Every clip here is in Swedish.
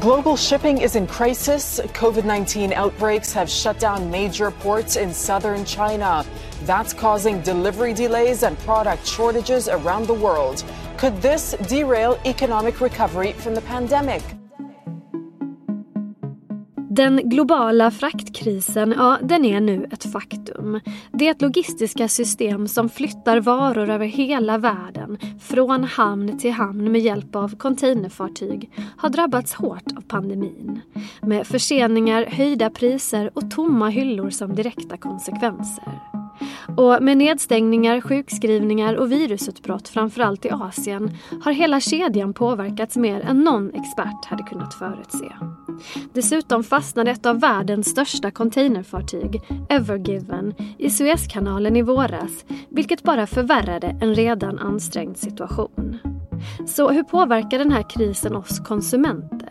Global shipping is in crisis. COVID 19 outbreaks have shut down major ports in southern China. That's causing delivery delays and product shortages around the world. Could this derail economic recovery from the pandemic? Den globala fraktkrisen, ja, den är nu ett faktum. Det logistiska system som flyttar varor över hela världen från hamn till hamn med hjälp av containerfartyg har drabbats hårt av pandemin. Med förseningar, höjda priser och tomma hyllor som direkta konsekvenser. Och med nedstängningar, sjukskrivningar och virusutbrott framförallt i Asien har hela kedjan påverkats mer än någon expert hade kunnat förutse. Dessutom fastnade ett av världens största containerfartyg, Ever Given, i Suezkanalen i våras vilket bara förvärrade en redan ansträngd situation. Så hur påverkar den här krisen oss konsumenter?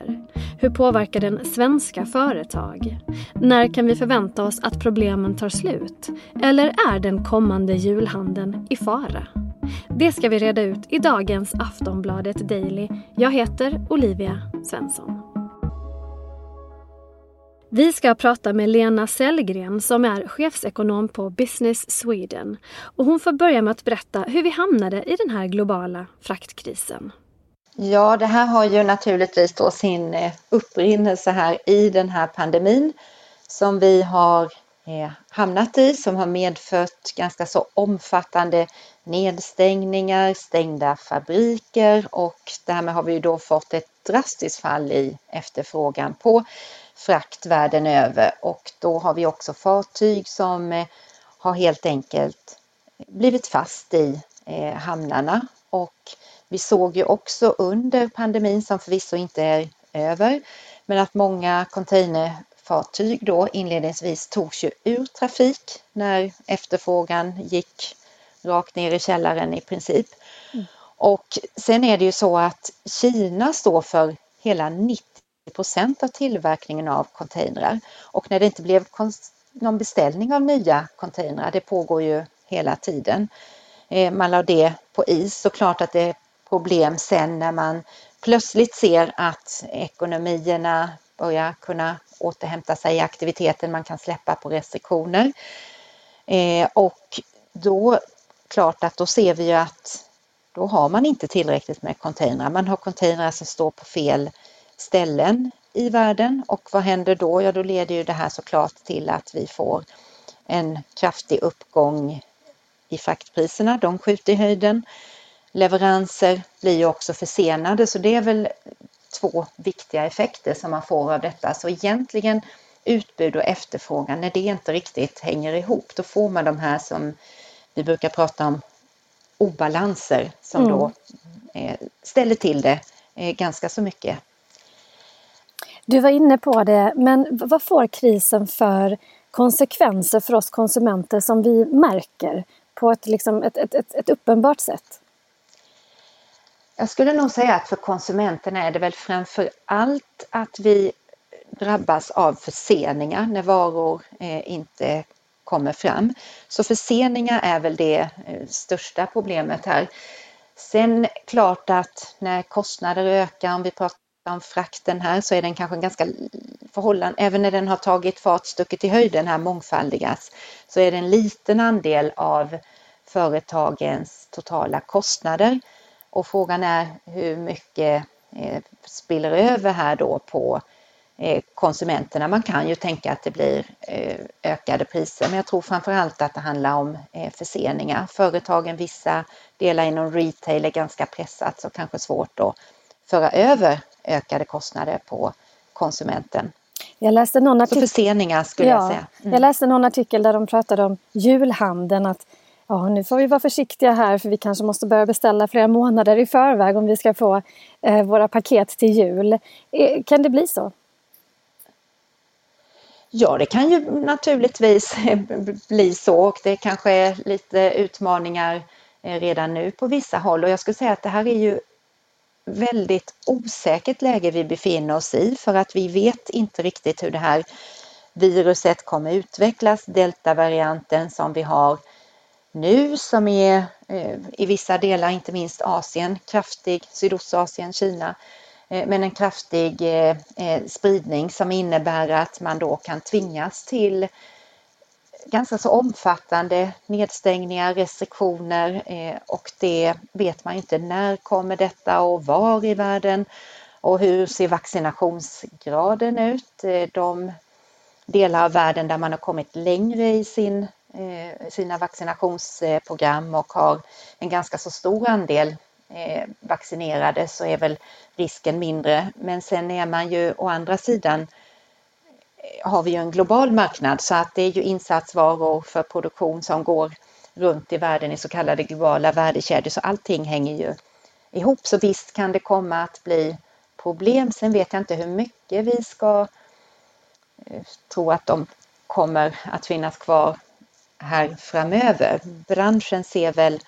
Hur påverkar den svenska företag? När kan vi förvänta oss att problemen tar slut? Eller är den kommande julhandeln i fara? Det ska vi reda ut i dagens Aftonbladet Daily. Jag heter Olivia Svensson. Vi ska prata med Lena Sellgren som är chefsekonom på Business Sweden. Och hon får börja med att berätta hur vi hamnade i den här globala fraktkrisen. Ja, det här har ju naturligtvis då sin eh, upprinnelse här i den här pandemin som vi har eh, hamnat i som har medfört ganska så omfattande nedstängningar, stängda fabriker och därmed har vi då fått ett drastiskt fall i efterfrågan på frakt världen över. Och då har vi också fartyg som eh, har helt enkelt blivit fast i hamnarna och vi såg ju också under pandemin, som förvisso inte är över, men att många containerfartyg då inledningsvis togs ju ur trafik när efterfrågan gick rakt ner i källaren i princip. Mm. Och sen är det ju så att Kina står för hela 90 procent av tillverkningen av containrar och när det inte blev någon beställning av nya containrar, det pågår ju hela tiden, Eh, man la det på is såklart att det är problem sen när man plötsligt ser att ekonomierna börjar kunna återhämta sig i aktiviteten, man kan släppa på restriktioner. Eh, och då, klart att då ser vi ju att då har man inte tillräckligt med containrar. Man har containrar som står på fel ställen i världen och vad händer då? Ja, då leder ju det här såklart till att vi får en kraftig uppgång i fraktpriserna. De skjuter i höjden leveranser blir också försenade så det är väl två viktiga effekter som man får av detta. Så egentligen utbud och efterfrågan, när det inte riktigt hänger ihop, då får man de här som vi brukar prata om obalanser som mm. då eh, ställer till det eh, ganska så mycket. Du var inne på det, men vad får krisen för konsekvenser för oss konsumenter som vi märker på ett, liksom, ett, ett, ett, ett uppenbart sätt? Jag skulle nog säga att för konsumenterna är det väl framför allt att vi drabbas av förseningar när varor eh, inte kommer fram. Så förseningar är väl det eh, största problemet här. Sen klart att när kostnader ökar, om vi pratar om frakten här, så är den kanske ganska förhållande, även när den har tagit fart, stuckit i höjden här mångfaldigas, så är det en liten andel av företagens totala kostnader. Och frågan är hur mycket eh, spiller över här då på eh, konsumenterna. Man kan ju tänka att det blir eh, ökade priser men jag tror framför allt att det handlar om eh, förseningar. Företagen, vissa delar inom retail är ganska pressat så kanske svårt att föra över ökade kostnader på konsumenten. Jag läste någon artikel... Så förseningar skulle ja, jag säga. Mm. Jag läste någon artikel där de pratade om julhandeln att ja, nu får vi vara försiktiga här för vi kanske måste börja beställa flera månader i förväg om vi ska få eh, våra paket till jul. Eh, kan det bli så? Ja, det kan ju naturligtvis bli så och det kanske är lite utmaningar eh, redan nu på vissa håll och jag skulle säga att det här är ju väldigt osäkert läge vi befinner oss i för att vi vet inte riktigt hur det här viruset kommer utvecklas. Deltavarianten som vi har nu som är eh, i vissa delar, inte minst Asien, kraftig, Sydostasien, Kina, eh, men en kraftig eh, spridning som innebär att man då kan tvingas till ganska så omfattande nedstängningar, restriktioner eh, och det vet man inte när kommer detta och var i världen och hur ser vaccinationsgraden ut? Eh, de delar av världen där man har kommit längre i sin, eh, sina vaccinationsprogram och har en ganska så stor andel vaccinerade så är väl risken mindre. Men sen är man ju å andra sidan har vi ju en global marknad så att det är ju insatsvaror för produktion som går runt i världen i så kallade globala värdekedjor så allting hänger ju ihop. Så visst kan det komma att bli problem. Sen vet jag inte hur mycket vi ska eh, tro att de kommer att finnas kvar här framöver. Branschen ser väl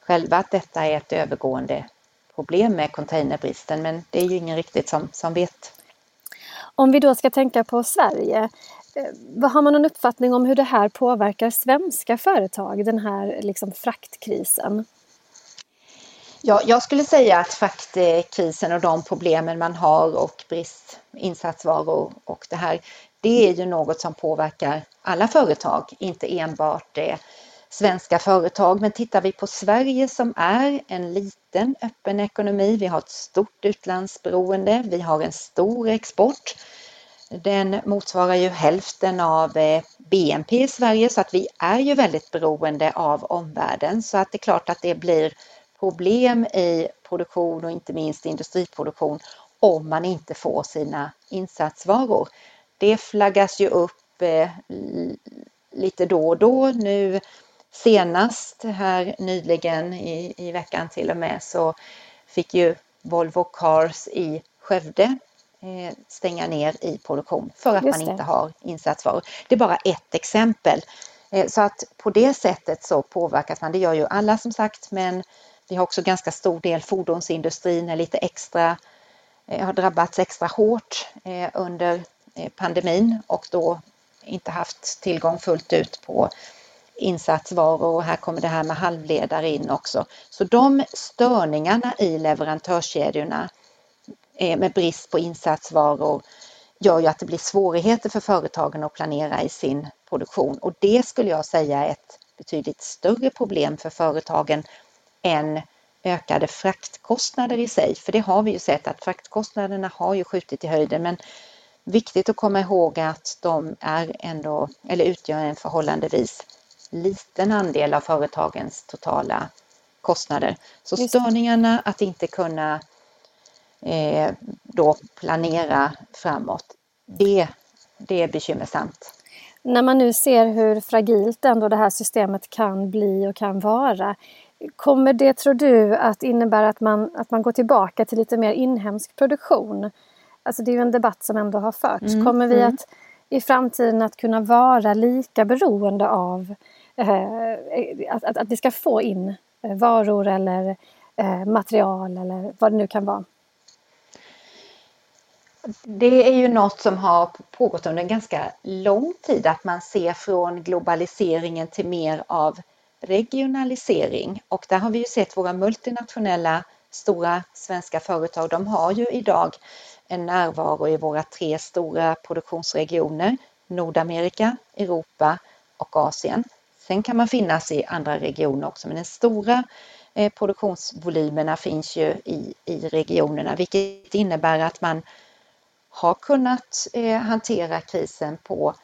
själva att detta är ett övergående problem med containerbristen men det är ju ingen riktigt som, som vet. Om vi då ska tänka på Sverige, eh, vad har man någon uppfattning om hur det här påverkar svenska företag, den här liksom fraktkrisen? Ja, jag skulle säga att fraktkrisen och de problemen man har och brist insatsvaror och det här, det är ju något som påverkar alla företag, inte enbart eh, svenska företag. Men tittar vi på Sverige som är en liten öppen ekonomi, vi har ett stort utlandsberoende, vi har en stor export. Den motsvarar ju hälften av eh, BNP i Sverige så att vi är ju väldigt beroende av omvärlden så att det är klart att det blir problem i produktion och inte minst industriproduktion om man inte får sina insatsvaror det flaggas ju upp eh, lite då och då. Nu senast här nyligen i, i veckan till och med så fick ju Volvo Cars i Skövde eh, stänga ner i produktion för att man inte har insatsvaror. Det är bara ett exempel. Eh, så att på det sättet så påverkas man. Det gör ju alla som sagt men vi har också ganska stor del fordonsindustrin är lite extra har drabbats extra hårt under Eh, pandemin och då inte haft tillgång fullt ut på insatsvaror och här kommer det här med halvledare in också. Så de störningarna i leverantörskedjorna eh, med brist på insatsvaror gör ju att det blir svårigheter för företagen att planera i sin produktion och det skulle jag säga är ett betydligt större problem för företagen än ökade fraktkostnader i sig. För det har vi ju sett att fraktkostnaderna har ju skjutit i höjden men Viktigt att komma ihåg att de är ändå, eller utgör en förhållandevis liten andel av företagens totala kostnader. Så störningarna att inte kunna eh, då planera framåt, det, det är bekymmersamt. När man nu ser hur fragilt ändå det här systemet kan bli och kan vara, kommer det tror du att innebära att man, att man går tillbaka till lite mer inhemsk produktion? Alltså det är ju en debatt som ändå har förts. Mm, Kommer vi mm. att i framtiden att kunna vara lika beroende av Eh, eh, att, att, att, vi ska få in eh, varor eller eh, material eller vad det nu kan vara? Det är ju något som har pågått under en ganska lång tid att man ser från globaliseringen till mer av regionalisering och där har vi ju sett våra multinationella stora svenska företag, de har ju idag en närvaro i våra tre stora produktionsregioner Nordamerika, Europa och Asien. Sen kan man finnas i andra regioner också men den stora eh, produktionsvolymerna finns ju i, i regionerna vilket innebär att man har kunnat eh, hantera krisen på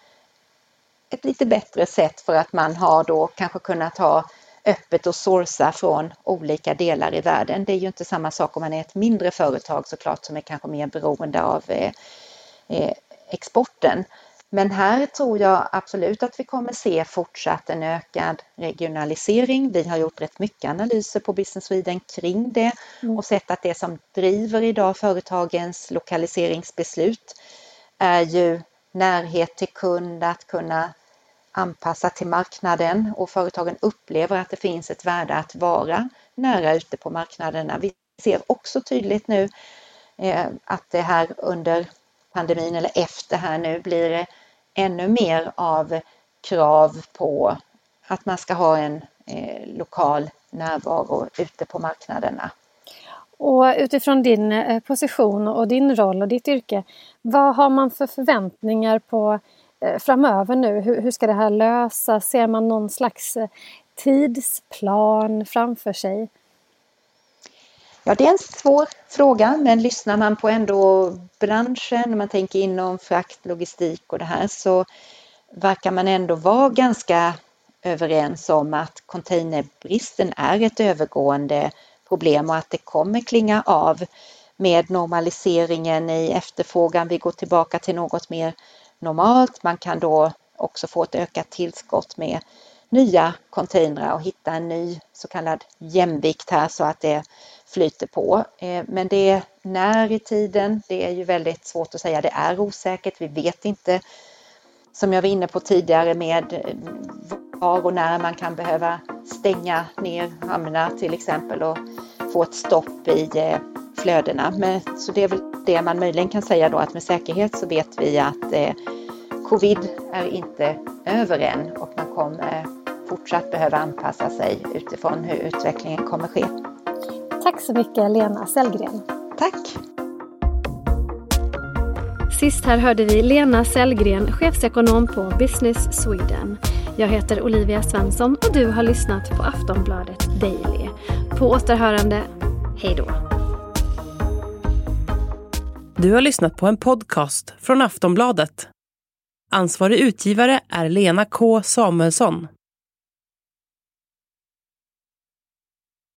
ett lite bättre sätt för att man har då kanske kunnat ha öppet och sourca från olika delar i världen. Det är ju inte samma sak om man är ett mindre företag såklart som är kanske mer beroende av eh, eh, exporten. Men här tror jag absolut att vi kommer se fortsatt en ökad regionalisering. Vi har gjort rätt mycket analyser på Business Sweden kring det mm. och sett att det som driver idag företagens lokaliseringsbeslut är ju närhet till kund, att kunna anpassat till marknaden och företagen upplever att det finns ett värde att vara nära ute på marknaderna. Vi ser också tydligt nu eh, att det här under pandemin eller efter här nu blir det ännu mer av krav på att man ska ha en eh, lokal närvaro ute på marknaderna. Och utifrån din eh, position och din roll och ditt yrke, vad har man för förväntningar på eh, framöver nu? Hur, hur ska det här lösas? Ser man någon slags eh, tidsplan framför sig? Ja, det är en svår fråga, men lyssnar man på ändå branschen, man tänker inom frakt, logistik och det här, så verkar man ändå vara ganska överens om att containerbristen är ett övergående problem och att det kommer klinga av med normaliseringen i efterfrågan. Vi går tillbaka till något mer normalt. Man kan då också få ett ökat tillskott med nya containrar och hitta en ny så kallad jämvikt här så att det flyter på. Eh, men det är när i tiden, det är ju väldigt svårt att säga. Det är osäkert, vi vet inte som jag var inne på tidigare med eh, var och när man kan behöva stänga ner hamnar till exempel och få ett stopp i eh, flödena. Men, så det är väl det man möjligen kan säga då att med säkerhet så vet vi att eh, covid är inte över än och man kommer fortsatt behöva anpassa sig utifrån hur utvecklingen kommer ske. Tack så mycket Lena Sellgren. Tack. Sist här hörde vi Lena Sellgren, chefsekonom på Business Sweden. Jag heter Olivia Svensson och du har lyssnat på Aftonbladet Daily. På återhörande, hej då. Du har lyssnat på en podcast från Aftonbladet. Ansvarig utgivare är Lena K Samuelsson.